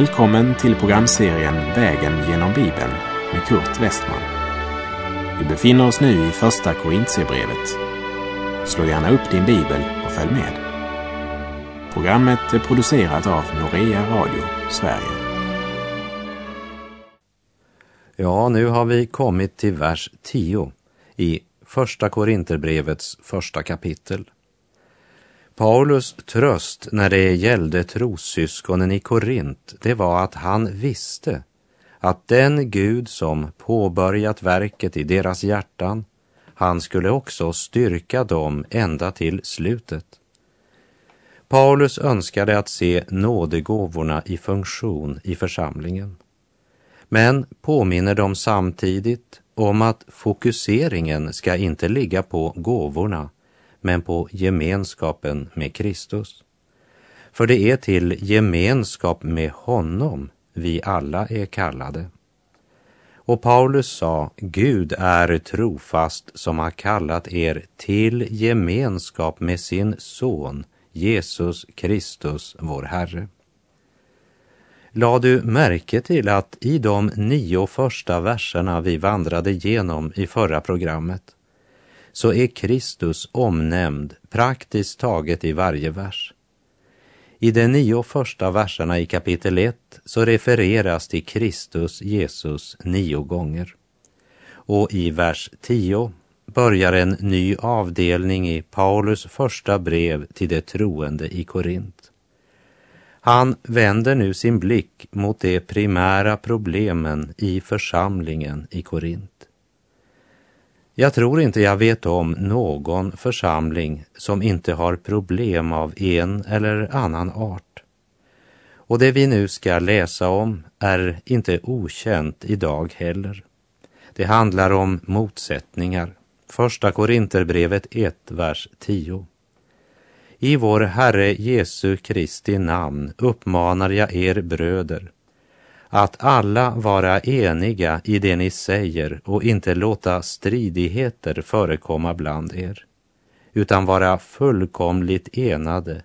Välkommen till programserien Vägen genom Bibeln med Kurt Westman. Vi befinner oss nu i Första Korintierbrevet. Slå gärna upp din bibel och följ med. Programmet är producerat av Norea Radio Sverige. Ja, nu har vi kommit till vers 10 i Första Korinterbrevets första kapitel. Paulus tröst när det gällde trossyskonen i Korint, det var att han visste att den Gud som påbörjat verket i deras hjärtan, han skulle också styrka dem ända till slutet. Paulus önskade att se nådegåvorna i funktion i församlingen, men påminner dem samtidigt om att fokuseringen ska inte ligga på gåvorna men på gemenskapen med Kristus. För det är till gemenskap med honom vi alla är kallade. Och Paulus sa, Gud är trofast som har kallat er till gemenskap med sin son Jesus Kristus, vår Herre. La du märke till att i de nio första verserna vi vandrade igenom i förra programmet så är Kristus omnämnd praktiskt taget i varje vers. I de nio första verserna i kapitel 1 så refereras till Kristus Jesus nio gånger. Och i vers 10 börjar en ny avdelning i Paulus första brev till de troende i Korint. Han vänder nu sin blick mot de primära problemen i församlingen i Korint. Jag tror inte jag vet om någon församling som inte har problem av en eller annan art. Och det vi nu ska läsa om är inte okänt idag heller. Det handlar om motsättningar. Första Korinterbrevet 1, vers 10. I vår Herre Jesu Kristi namn uppmanar jag er bröder att alla vara eniga i det ni säger och inte låta stridigheter förekomma bland er, utan vara fullkomligt enade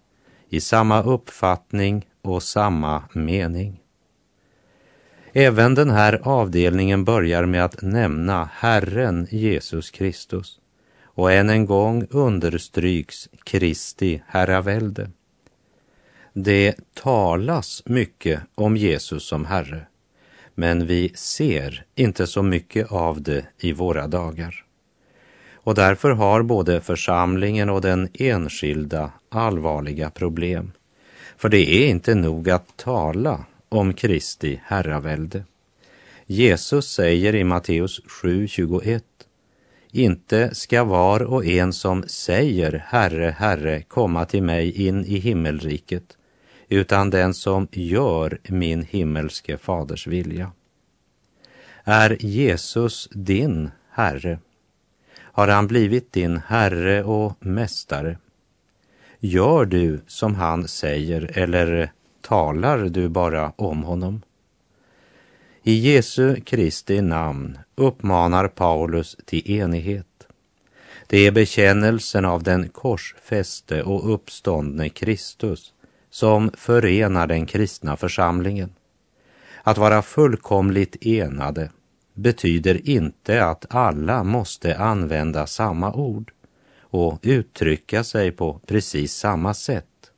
i samma uppfattning och samma mening. Även den här avdelningen börjar med att nämna Herren Jesus Kristus och än en gång understryks Kristi herravälde. Det talas mycket om Jesus som Herre, men vi ser inte så mycket av det i våra dagar. Och därför har både församlingen och den enskilda allvarliga problem. För det är inte nog att tala om Kristi herravälde. Jesus säger i Matteus 7.21 inte ska var och en som säger Herre, Herre komma till mig in i himmelriket, utan den som gör min himmelske faders vilja. Är Jesus din Herre? Har han blivit din Herre och Mästare? Gör du som han säger eller talar du bara om honom? I Jesu Kristi namn uppmanar Paulus till enighet. Det är bekännelsen av den korsfäste och uppståndne Kristus som förenar den kristna församlingen. Att vara fullkomligt enade betyder inte att alla måste använda samma ord och uttrycka sig på precis samma sätt.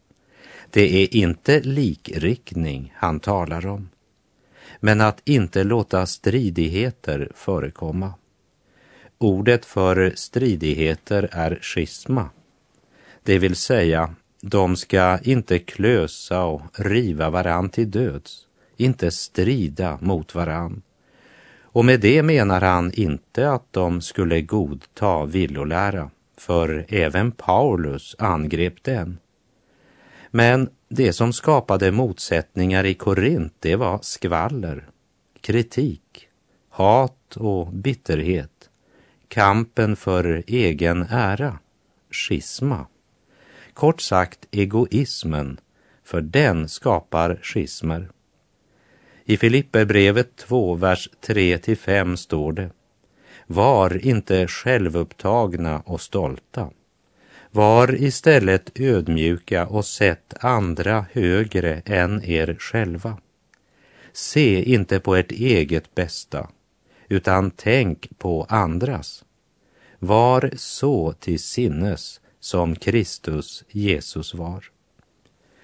Det är inte likriktning han talar om, men att inte låta stridigheter förekomma. Ordet för stridigheter är schisma, det vill säga de ska inte klösa och riva varann till döds, inte strida mot varann. Och med det menar han inte att de skulle godta villolära, för även Paulus angrep den. Men det som skapade motsättningar i Korint, det var skvaller, kritik, hat och bitterhet, kampen för egen ära, schisma. Kort sagt egoismen, för den skapar schismer. I Filipperbrevet 2, vers 3-5 står det Var inte självupptagna och stolta. Var istället ödmjuka och sätt andra högre än er själva. Se inte på ert eget bästa, utan tänk på andras. Var så till sinnes som Kristus Jesus var.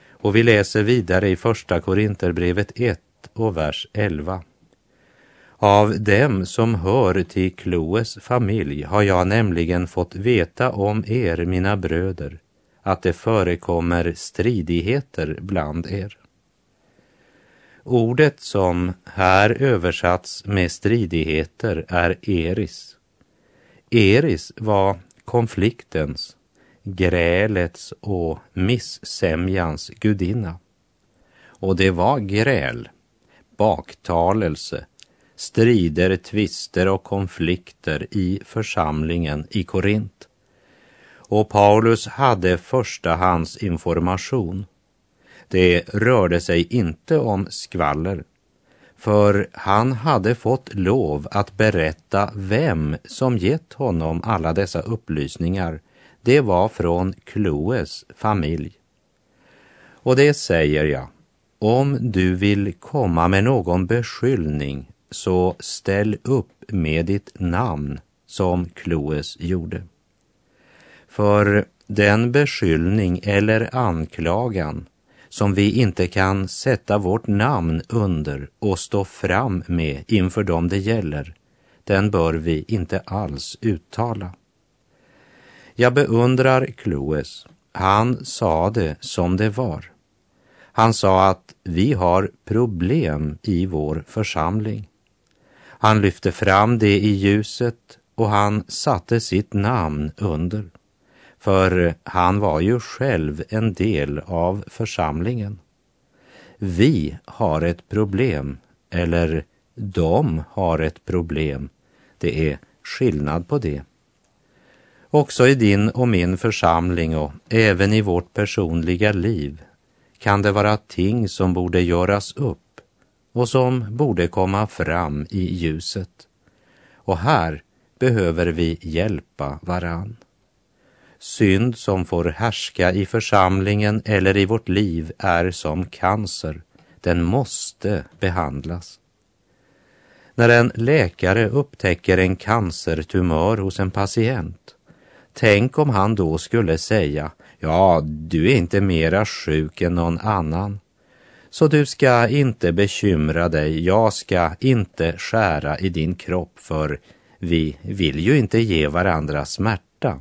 Och vi läser vidare i Första Korinterbrevet 1 och vers 11. Av dem som hör till Kloes familj har jag nämligen fått veta om er, mina bröder, att det förekommer stridigheter bland er. Ordet som här översatts med stridigheter är eris. Eris var konfliktens, grälets och missämjans gudinna. Och det var gräl, baktalelse, strider, tvister och konflikter i församlingen i Korint. Och Paulus hade förstahandsinformation. Det rörde sig inte om skvaller, för han hade fått lov att berätta vem som gett honom alla dessa upplysningar. Det var från Kloes familj. Och det säger jag, om du vill komma med någon beskyllning så ställ upp med ditt namn som Kloes gjorde. För den beskyllning eller anklagan som vi inte kan sätta vårt namn under och stå fram med inför dem det gäller, den bör vi inte alls uttala. Jag beundrar Kloes. Han sa det som det var. Han sa att vi har problem i vår församling. Han lyfte fram det i ljuset och han satte sitt namn under. För han var ju själv en del av församlingen. Vi har ett problem, eller de har ett problem. Det är skillnad på det. Också i din och min församling och även i vårt personliga liv kan det vara ting som borde göras upp och som borde komma fram i ljuset. Och här behöver vi hjälpa varann. Synd som får härska i församlingen eller i vårt liv är som cancer. Den måste behandlas. När en läkare upptäcker en cancertumör hos en patient, tänk om han då skulle säga, ja, du är inte mera sjuk än någon annan. Så du ska inte bekymra dig, jag ska inte skära i din kropp för vi vill ju inte ge varandra smärta.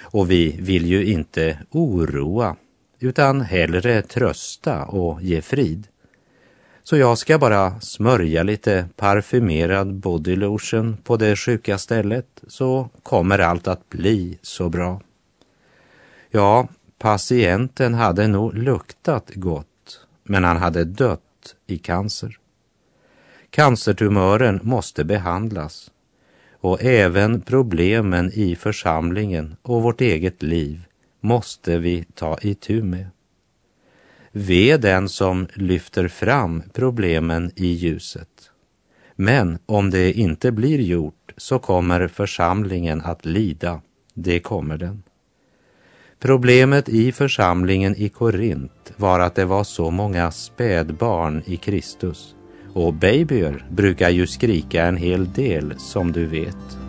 Och vi vill ju inte oroa, utan hellre trösta och ge frid. Så jag ska bara smörja lite parfymerad bodylotion på det sjuka stället så kommer allt att bli så bra. Ja, patienten hade nog luktat gott men han hade dött i cancer. Cancertumören måste behandlas och även problemen i församlingen och vårt eget liv måste vi ta itu med. Ve den som lyfter fram problemen i ljuset. Men om det inte blir gjort så kommer församlingen att lida. Det kommer den. Problemet i församlingen i Korint var att det var så många spädbarn i Kristus. Och babyer brukar ju skrika en hel del som du vet.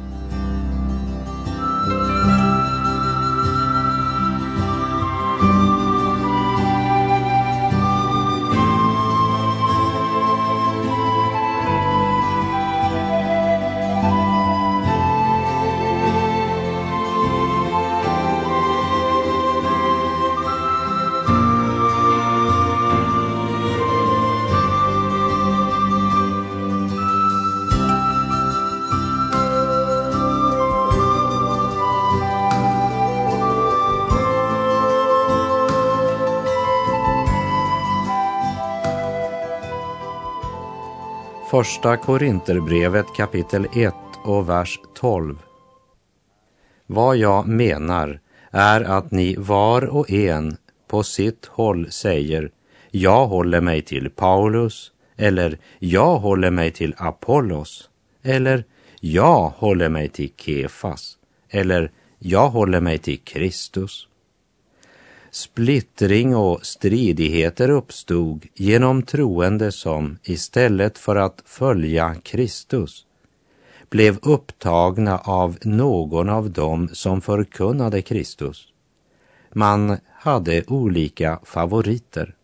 Första Korinterbrevet kapitel 1 och vers 12. Vad jag menar är att ni var och en på sitt håll säger jag håller mig till Paulus eller jag håller mig till Apollos eller jag håller mig till Kefas eller jag håller mig till Kristus. Splittring och stridigheter uppstod genom troende som istället för att följa Kristus blev upptagna av någon av dem som förkunnade Kristus. Man hade olika favoriter.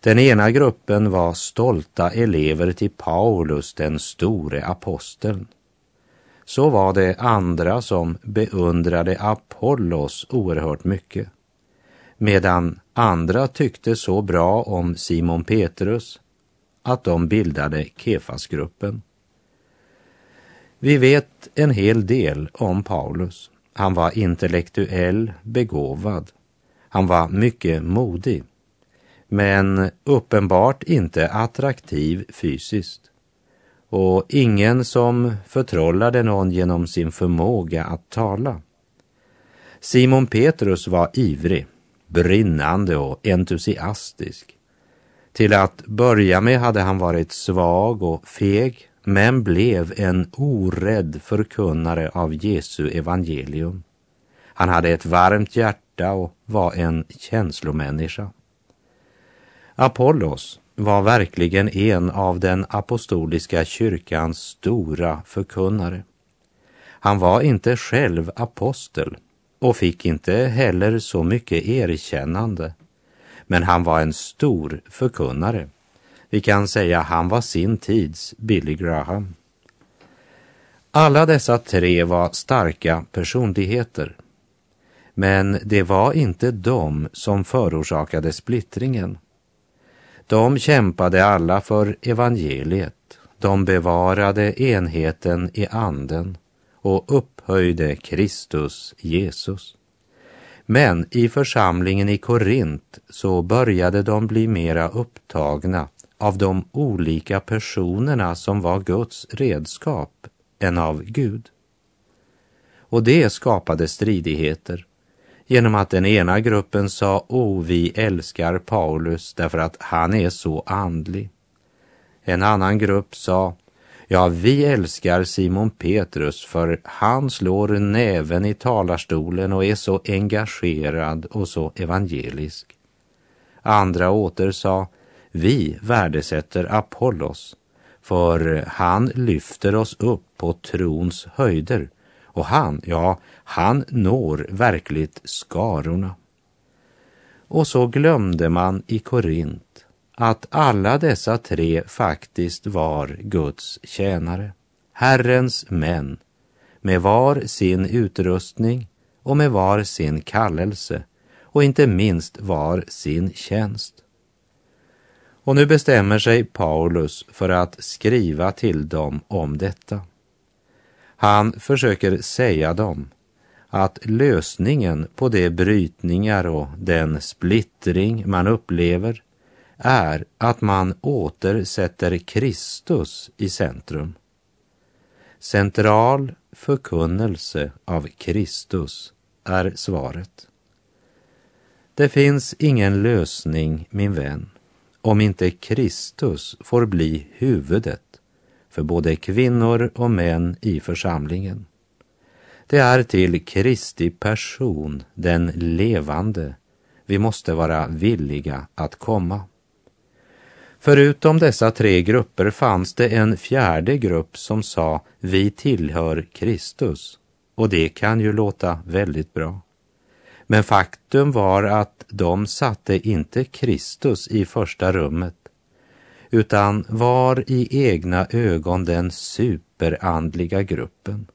Den ena gruppen var stolta elever till Paulus, den store aposteln. Så var det andra som beundrade Apollos oerhört mycket. Medan andra tyckte så bra om Simon Petrus att de bildade Kefasgruppen. Vi vet en hel del om Paulus. Han var intellektuell begåvad. Han var mycket modig men uppenbart inte attraktiv fysiskt och ingen som förtrollade någon genom sin förmåga att tala. Simon Petrus var ivrig, brinnande och entusiastisk. Till att börja med hade han varit svag och feg, men blev en orädd förkunnare av Jesu evangelium. Han hade ett varmt hjärta och var en känslomänniska. Apollos var verkligen en av den apostoliska kyrkans stora förkunnare. Han var inte själv apostel och fick inte heller så mycket erkännande. Men han var en stor förkunnare. Vi kan säga han var sin tids Billy Graham. Alla dessa tre var starka personligheter. Men det var inte de som förorsakade splittringen. De kämpade alla för evangeliet. De bevarade enheten i anden och upphöjde Kristus Jesus. Men i församlingen i Korint så började de bli mera upptagna av de olika personerna som var Guds redskap än av Gud. Och det skapade stridigheter genom att den ena gruppen sa O, vi älskar Paulus därför att han är så andlig. En annan grupp sa ja, vi älskar Simon Petrus för han slår näven i talarstolen och är så engagerad och så evangelisk. Andra åter sa vi värdesätter Apollos för han lyfter oss upp på trons höjder och han, ja, han når verkligt skarorna. Och så glömde man i Korint att alla dessa tre faktiskt var Guds tjänare, Herrens män, med var sin utrustning och med var sin kallelse och inte minst var sin tjänst. Och nu bestämmer sig Paulus för att skriva till dem om detta. Han försöker säga dem att lösningen på de brytningar och den splittring man upplever är att man återsätter Kristus i centrum. Central förkunnelse av Kristus är svaret. Det finns ingen lösning, min vän, om inte Kristus får bli huvudet för både kvinnor och män i församlingen. Det är till Kristi person, den levande, vi måste vara villiga att komma. Förutom dessa tre grupper fanns det en fjärde grupp som sa vi tillhör Kristus och det kan ju låta väldigt bra. Men faktum var att de satte inte Kristus i första rummet utan var i egna ögon den superandliga gruppen.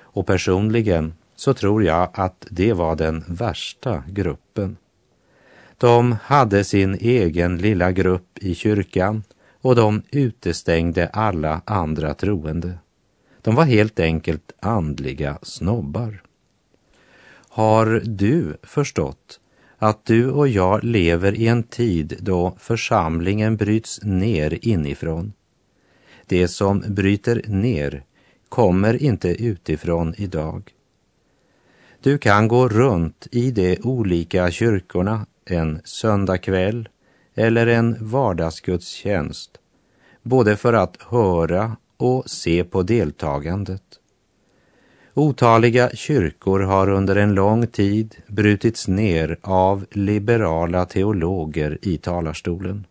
Och personligen så tror jag att det var den värsta gruppen. De hade sin egen lilla grupp i kyrkan och de utestängde alla andra troende. De var helt enkelt andliga snobbar. Har du förstått att du och jag lever i en tid då församlingen bryts ner inifrån. Det som bryter ner kommer inte utifrån idag. Du kan gå runt i de olika kyrkorna en söndagkväll eller en vardagsgudstjänst, både för att höra och se på deltagandet. Otaliga kyrkor har under en lång tid brutits ner av liberala teologer i talarstolen.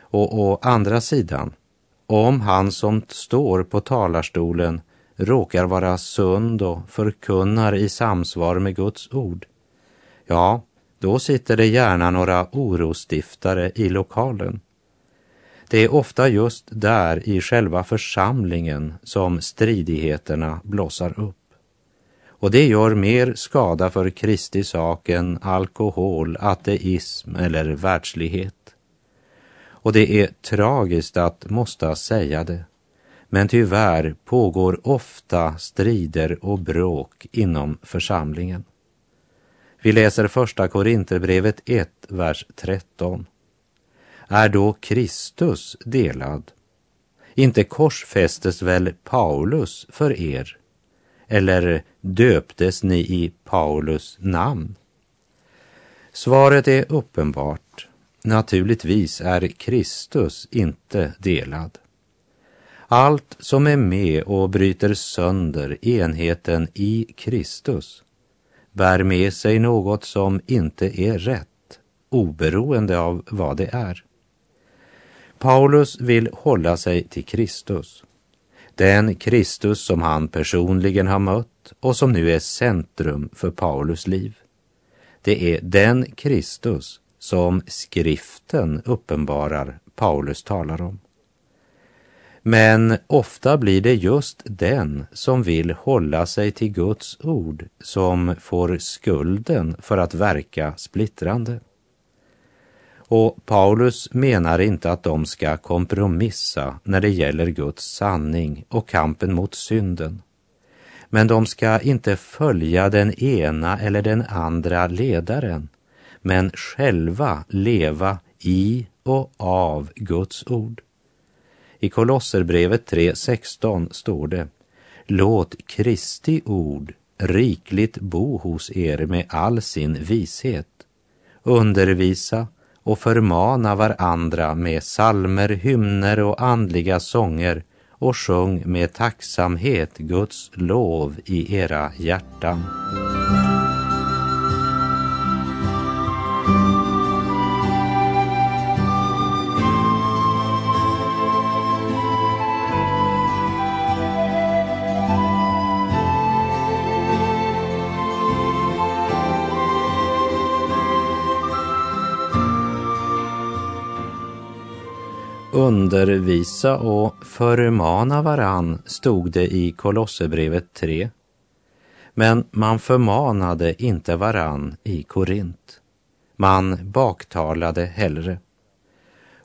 Och å andra sidan, om han som står på talarstolen råkar vara sund och förkunnar i samsvar med Guds ord, ja, då sitter det gärna några orostiftare i lokalen. Det är ofta just där i själva församlingen som stridigheterna blossar upp. Och det gör mer skada för Kristi sak än alkohol, ateism eller världslighet. Och det är tragiskt att måste säga det. Men tyvärr pågår ofta strider och bråk inom församlingen. Vi läser första Korinterbrevet 1, vers 13. Är då Kristus delad? Inte korsfästes väl Paulus för er? Eller döptes ni i Paulus namn? Svaret är uppenbart. Naturligtvis är Kristus inte delad. Allt som är med och bryter sönder enheten i Kristus bär med sig något som inte är rätt, oberoende av vad det är. Paulus vill hålla sig till Kristus. Den Kristus som han personligen har mött och som nu är centrum för Paulus liv. Det är den Kristus som skriften uppenbarar Paulus talar om. Men ofta blir det just den som vill hålla sig till Guds ord som får skulden för att verka splittrande. Och Paulus menar inte att de ska kompromissa när det gäller Guds sanning och kampen mot synden. Men de ska inte följa den ena eller den andra ledaren, men själva leva i och av Guds ord. I Kolosserbrevet 3.16 står det Låt Kristi ord rikligt bo hos er med all sin vishet. Undervisa och förmana varandra med salmer, hymner och andliga sånger och sjung med tacksamhet Guds lov i era hjärtan. Undervisa och förmana varann, stod det i Kolosserbrevet 3. Men man förmanade inte varann i Korint. Man baktalade hellre.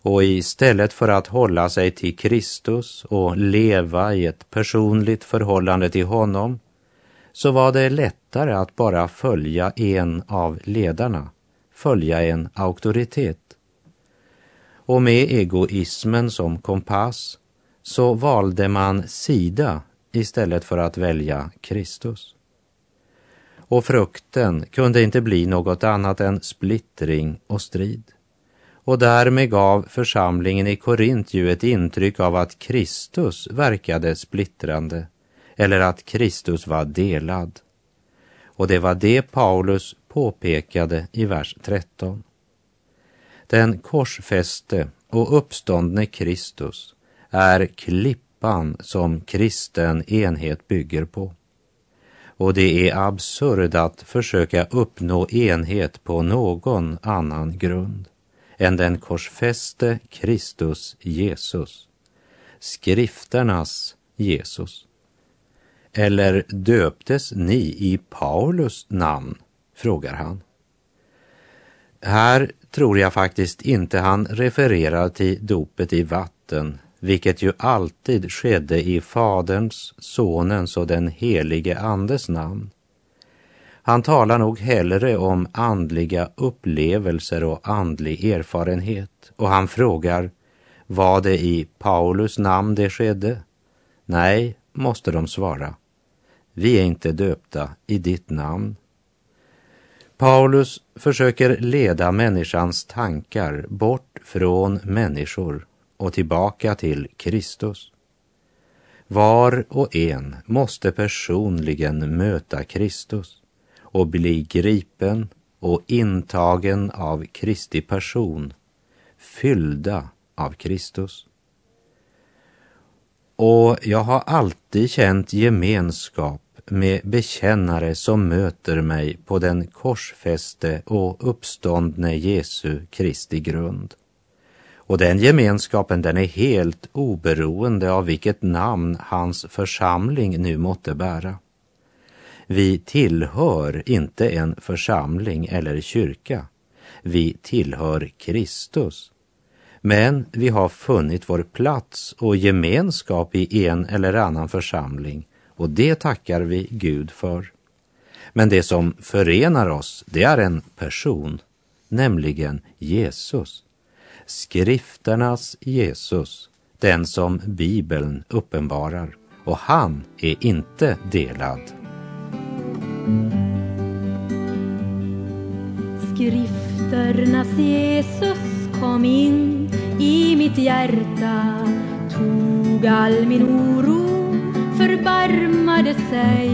Och istället för att hålla sig till Kristus och leva i ett personligt förhållande till honom så var det lättare att bara följa en av ledarna, följa en auktoritet och med egoismen som kompass så valde man sida istället för att välja Kristus. Och frukten kunde inte bli något annat än splittring och strid. Och därmed gav församlingen i Korint ju ett intryck av att Kristus verkade splittrande eller att Kristus var delad. Och det var det Paulus påpekade i vers 13. Den korsfäste och uppståndne Kristus är klippan som kristen enhet bygger på. Och det är absurd att försöka uppnå enhet på någon annan grund än den korsfäste Kristus Jesus, skrifternas Jesus. Eller döptes ni i Paulus namn? frågar han. Här tror jag faktiskt inte han refererar till dopet i vatten, vilket ju alltid skedde i Faderns, Sonens och den helige Andes namn. Han talar nog hellre om andliga upplevelser och andlig erfarenhet och han frågar, var det i Paulus namn det skedde? Nej, måste de svara. Vi är inte döpta i ditt namn. Paulus försöker leda människans tankar bort från människor och tillbaka till Kristus. Var och en måste personligen möta Kristus och bli gripen och intagen av Kristi person, fyllda av Kristus. Och jag har alltid känt gemenskap med bekännare som möter mig på den korsfäste och uppståndne Jesu Kristi grund. Och den gemenskapen den är helt oberoende av vilket namn hans församling nu måtte bära. Vi tillhör inte en församling eller kyrka. Vi tillhör Kristus. Men vi har funnit vår plats och gemenskap i en eller annan församling och det tackar vi Gud för. Men det som förenar oss, det är en person, nämligen Jesus. Skrifternas Jesus, den som Bibeln uppenbarar. Och han är inte delad. Skrifternas Jesus kom in i mitt hjärta tog all min oro, förbarmade sig.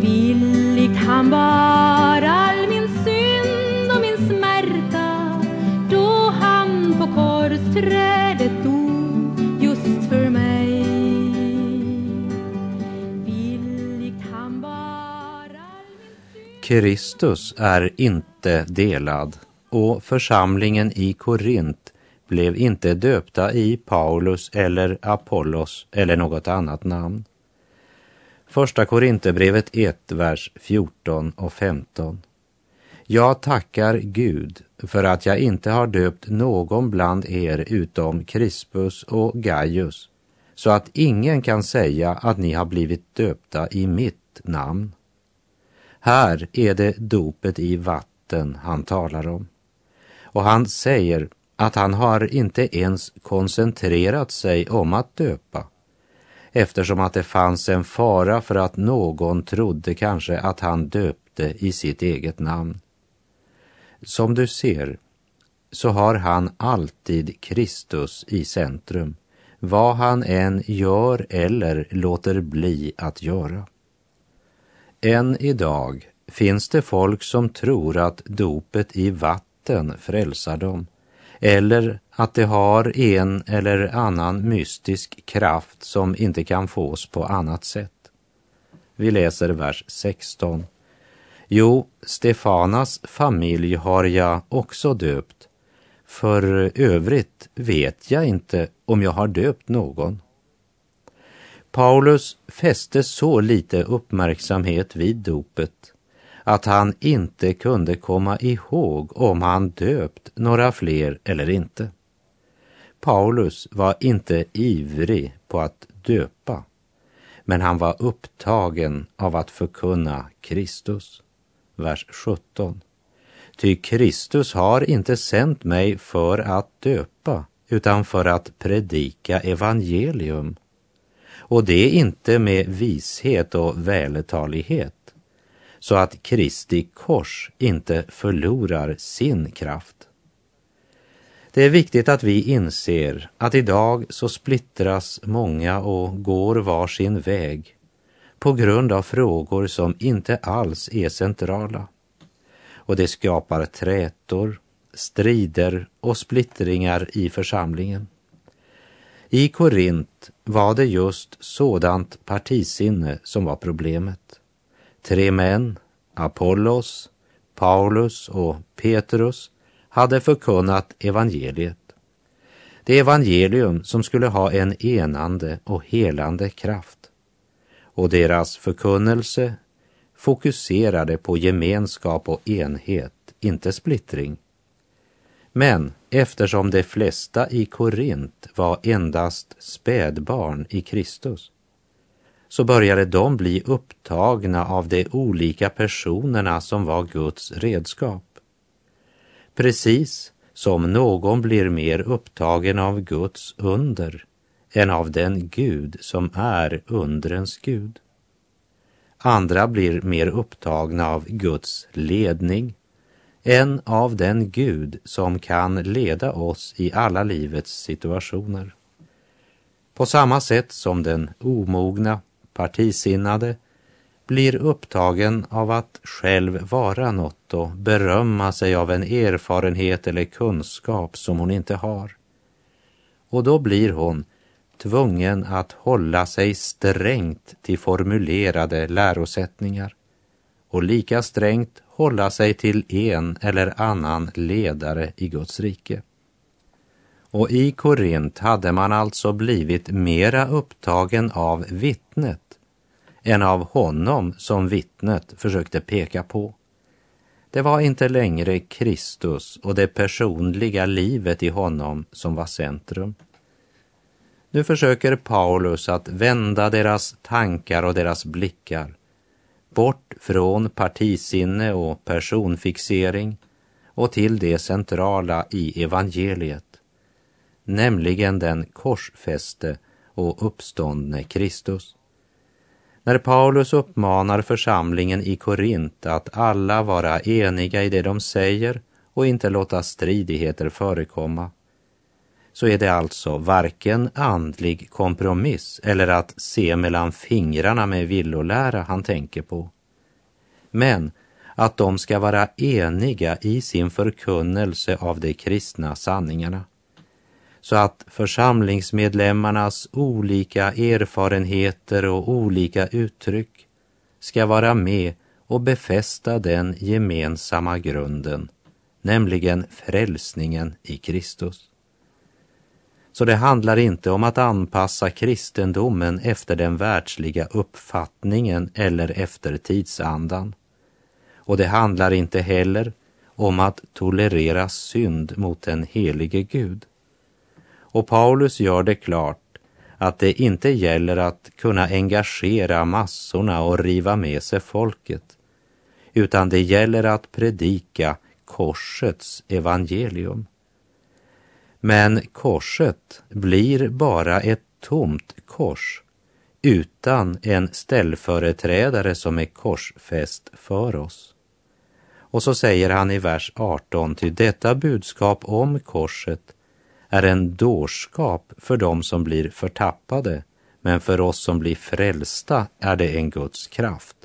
Villigt han bar all min synd och min smärta då han på korsträdet dog just för mig. Villigt han bar all min synd Kristus är inte delad och församlingen i Korint blev inte döpta i Paulus eller Apollos eller något annat namn. Första Korinthierbrevet 1, vers 14 och 15. Jag tackar Gud för att jag inte har döpt någon bland er utom Crispus och Gaius, så att ingen kan säga att ni har blivit döpta i mitt namn. Här är det dopet i vatten han talar om. Och han säger att han har inte ens koncentrerat sig om att döpa eftersom att det fanns en fara för att någon trodde kanske att han döpte i sitt eget namn. Som du ser så har han alltid Kristus i centrum, vad han än gör eller låter bli att göra. Än idag finns det folk som tror att dopet i vatten frälsar dem eller att det har en eller annan mystisk kraft som inte kan fås på annat sätt. Vi läser vers 16. Jo, Stefanas familj har jag också döpt. För övrigt vet jag inte om jag har döpt någon. Paulus fäste så lite uppmärksamhet vid dopet att han inte kunde komma ihåg om han döpt några fler eller inte. Paulus var inte ivrig på att döpa, men han var upptagen av att förkunna Kristus. Vers 17. Ty Kristus har inte sänt mig för att döpa, utan för att predika evangelium. Och det är inte med vishet och vältalighet, så att Kristi kors inte förlorar sin kraft. Det är viktigt att vi inser att idag så splittras många och går var sin väg på grund av frågor som inte alls är centrala. Och det skapar trätor, strider och splittringar i församlingen. I Korint var det just sådant partisinne som var problemet. Tre män, Apollos, Paulus och Petrus, hade förkunnat evangeliet. Det evangelium som skulle ha en enande och helande kraft. Och deras förkunnelse fokuserade på gemenskap och enhet, inte splittring. Men eftersom de flesta i Korint var endast spädbarn i Kristus så började de bli upptagna av de olika personerna som var Guds redskap. Precis som någon blir mer upptagen av Guds under än av den Gud som är undrens Gud. Andra blir mer upptagna av Guds ledning än av den Gud som kan leda oss i alla livets situationer. På samma sätt som den omogna, partisinnade blir upptagen av att själv vara något och berömma sig av en erfarenhet eller kunskap som hon inte har. Och då blir hon tvungen att hålla sig strängt till formulerade lärosättningar och lika strängt hålla sig till en eller annan ledare i Guds rike. Och i Korint hade man alltså blivit mera upptagen av vittnet än av honom som vittnet försökte peka på. Det var inte längre Kristus och det personliga livet i honom som var centrum. Nu försöker Paulus att vända deras tankar och deras blickar bort från partisinne och personfixering och till det centrala i evangeliet, nämligen den korsfäste och uppståndne Kristus. När Paulus uppmanar församlingen i Korint att alla vara eniga i det de säger och inte låta stridigheter förekomma, så är det alltså varken andlig kompromiss eller att se mellan fingrarna med villolära han tänker på. Men att de ska vara eniga i sin förkunnelse av de kristna sanningarna så att församlingsmedlemmarnas olika erfarenheter och olika uttryck ska vara med och befästa den gemensamma grunden, nämligen frälsningen i Kristus. Så det handlar inte om att anpassa kristendomen efter den världsliga uppfattningen eller efter tidsandan. Och det handlar inte heller om att tolerera synd mot den helige Gud. Och Paulus gör det klart att det inte gäller att kunna engagera massorna och riva med sig folket, utan det gäller att predika korsets evangelium. Men korset blir bara ett tomt kors utan en ställföreträdare som är korsfäst för oss. Och så säger han i vers 18, till detta budskap om korset är en dårskap för dem som blir förtappade, men för oss som blir frälsta är det en Guds kraft.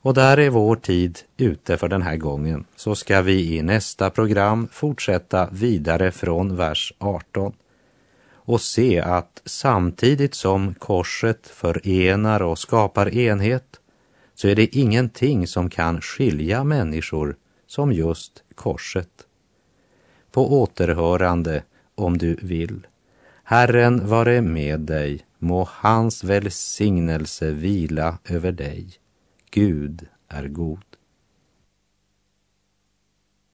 Och där är vår tid ute för den här gången. Så ska vi i nästa program fortsätta vidare från vers 18 och se att samtidigt som korset förenar och skapar enhet så är det ingenting som kan skilja människor som just korset. På återhörande om du vill. Herren vare med dig, må hans välsignelse vila över dig. Gud är god.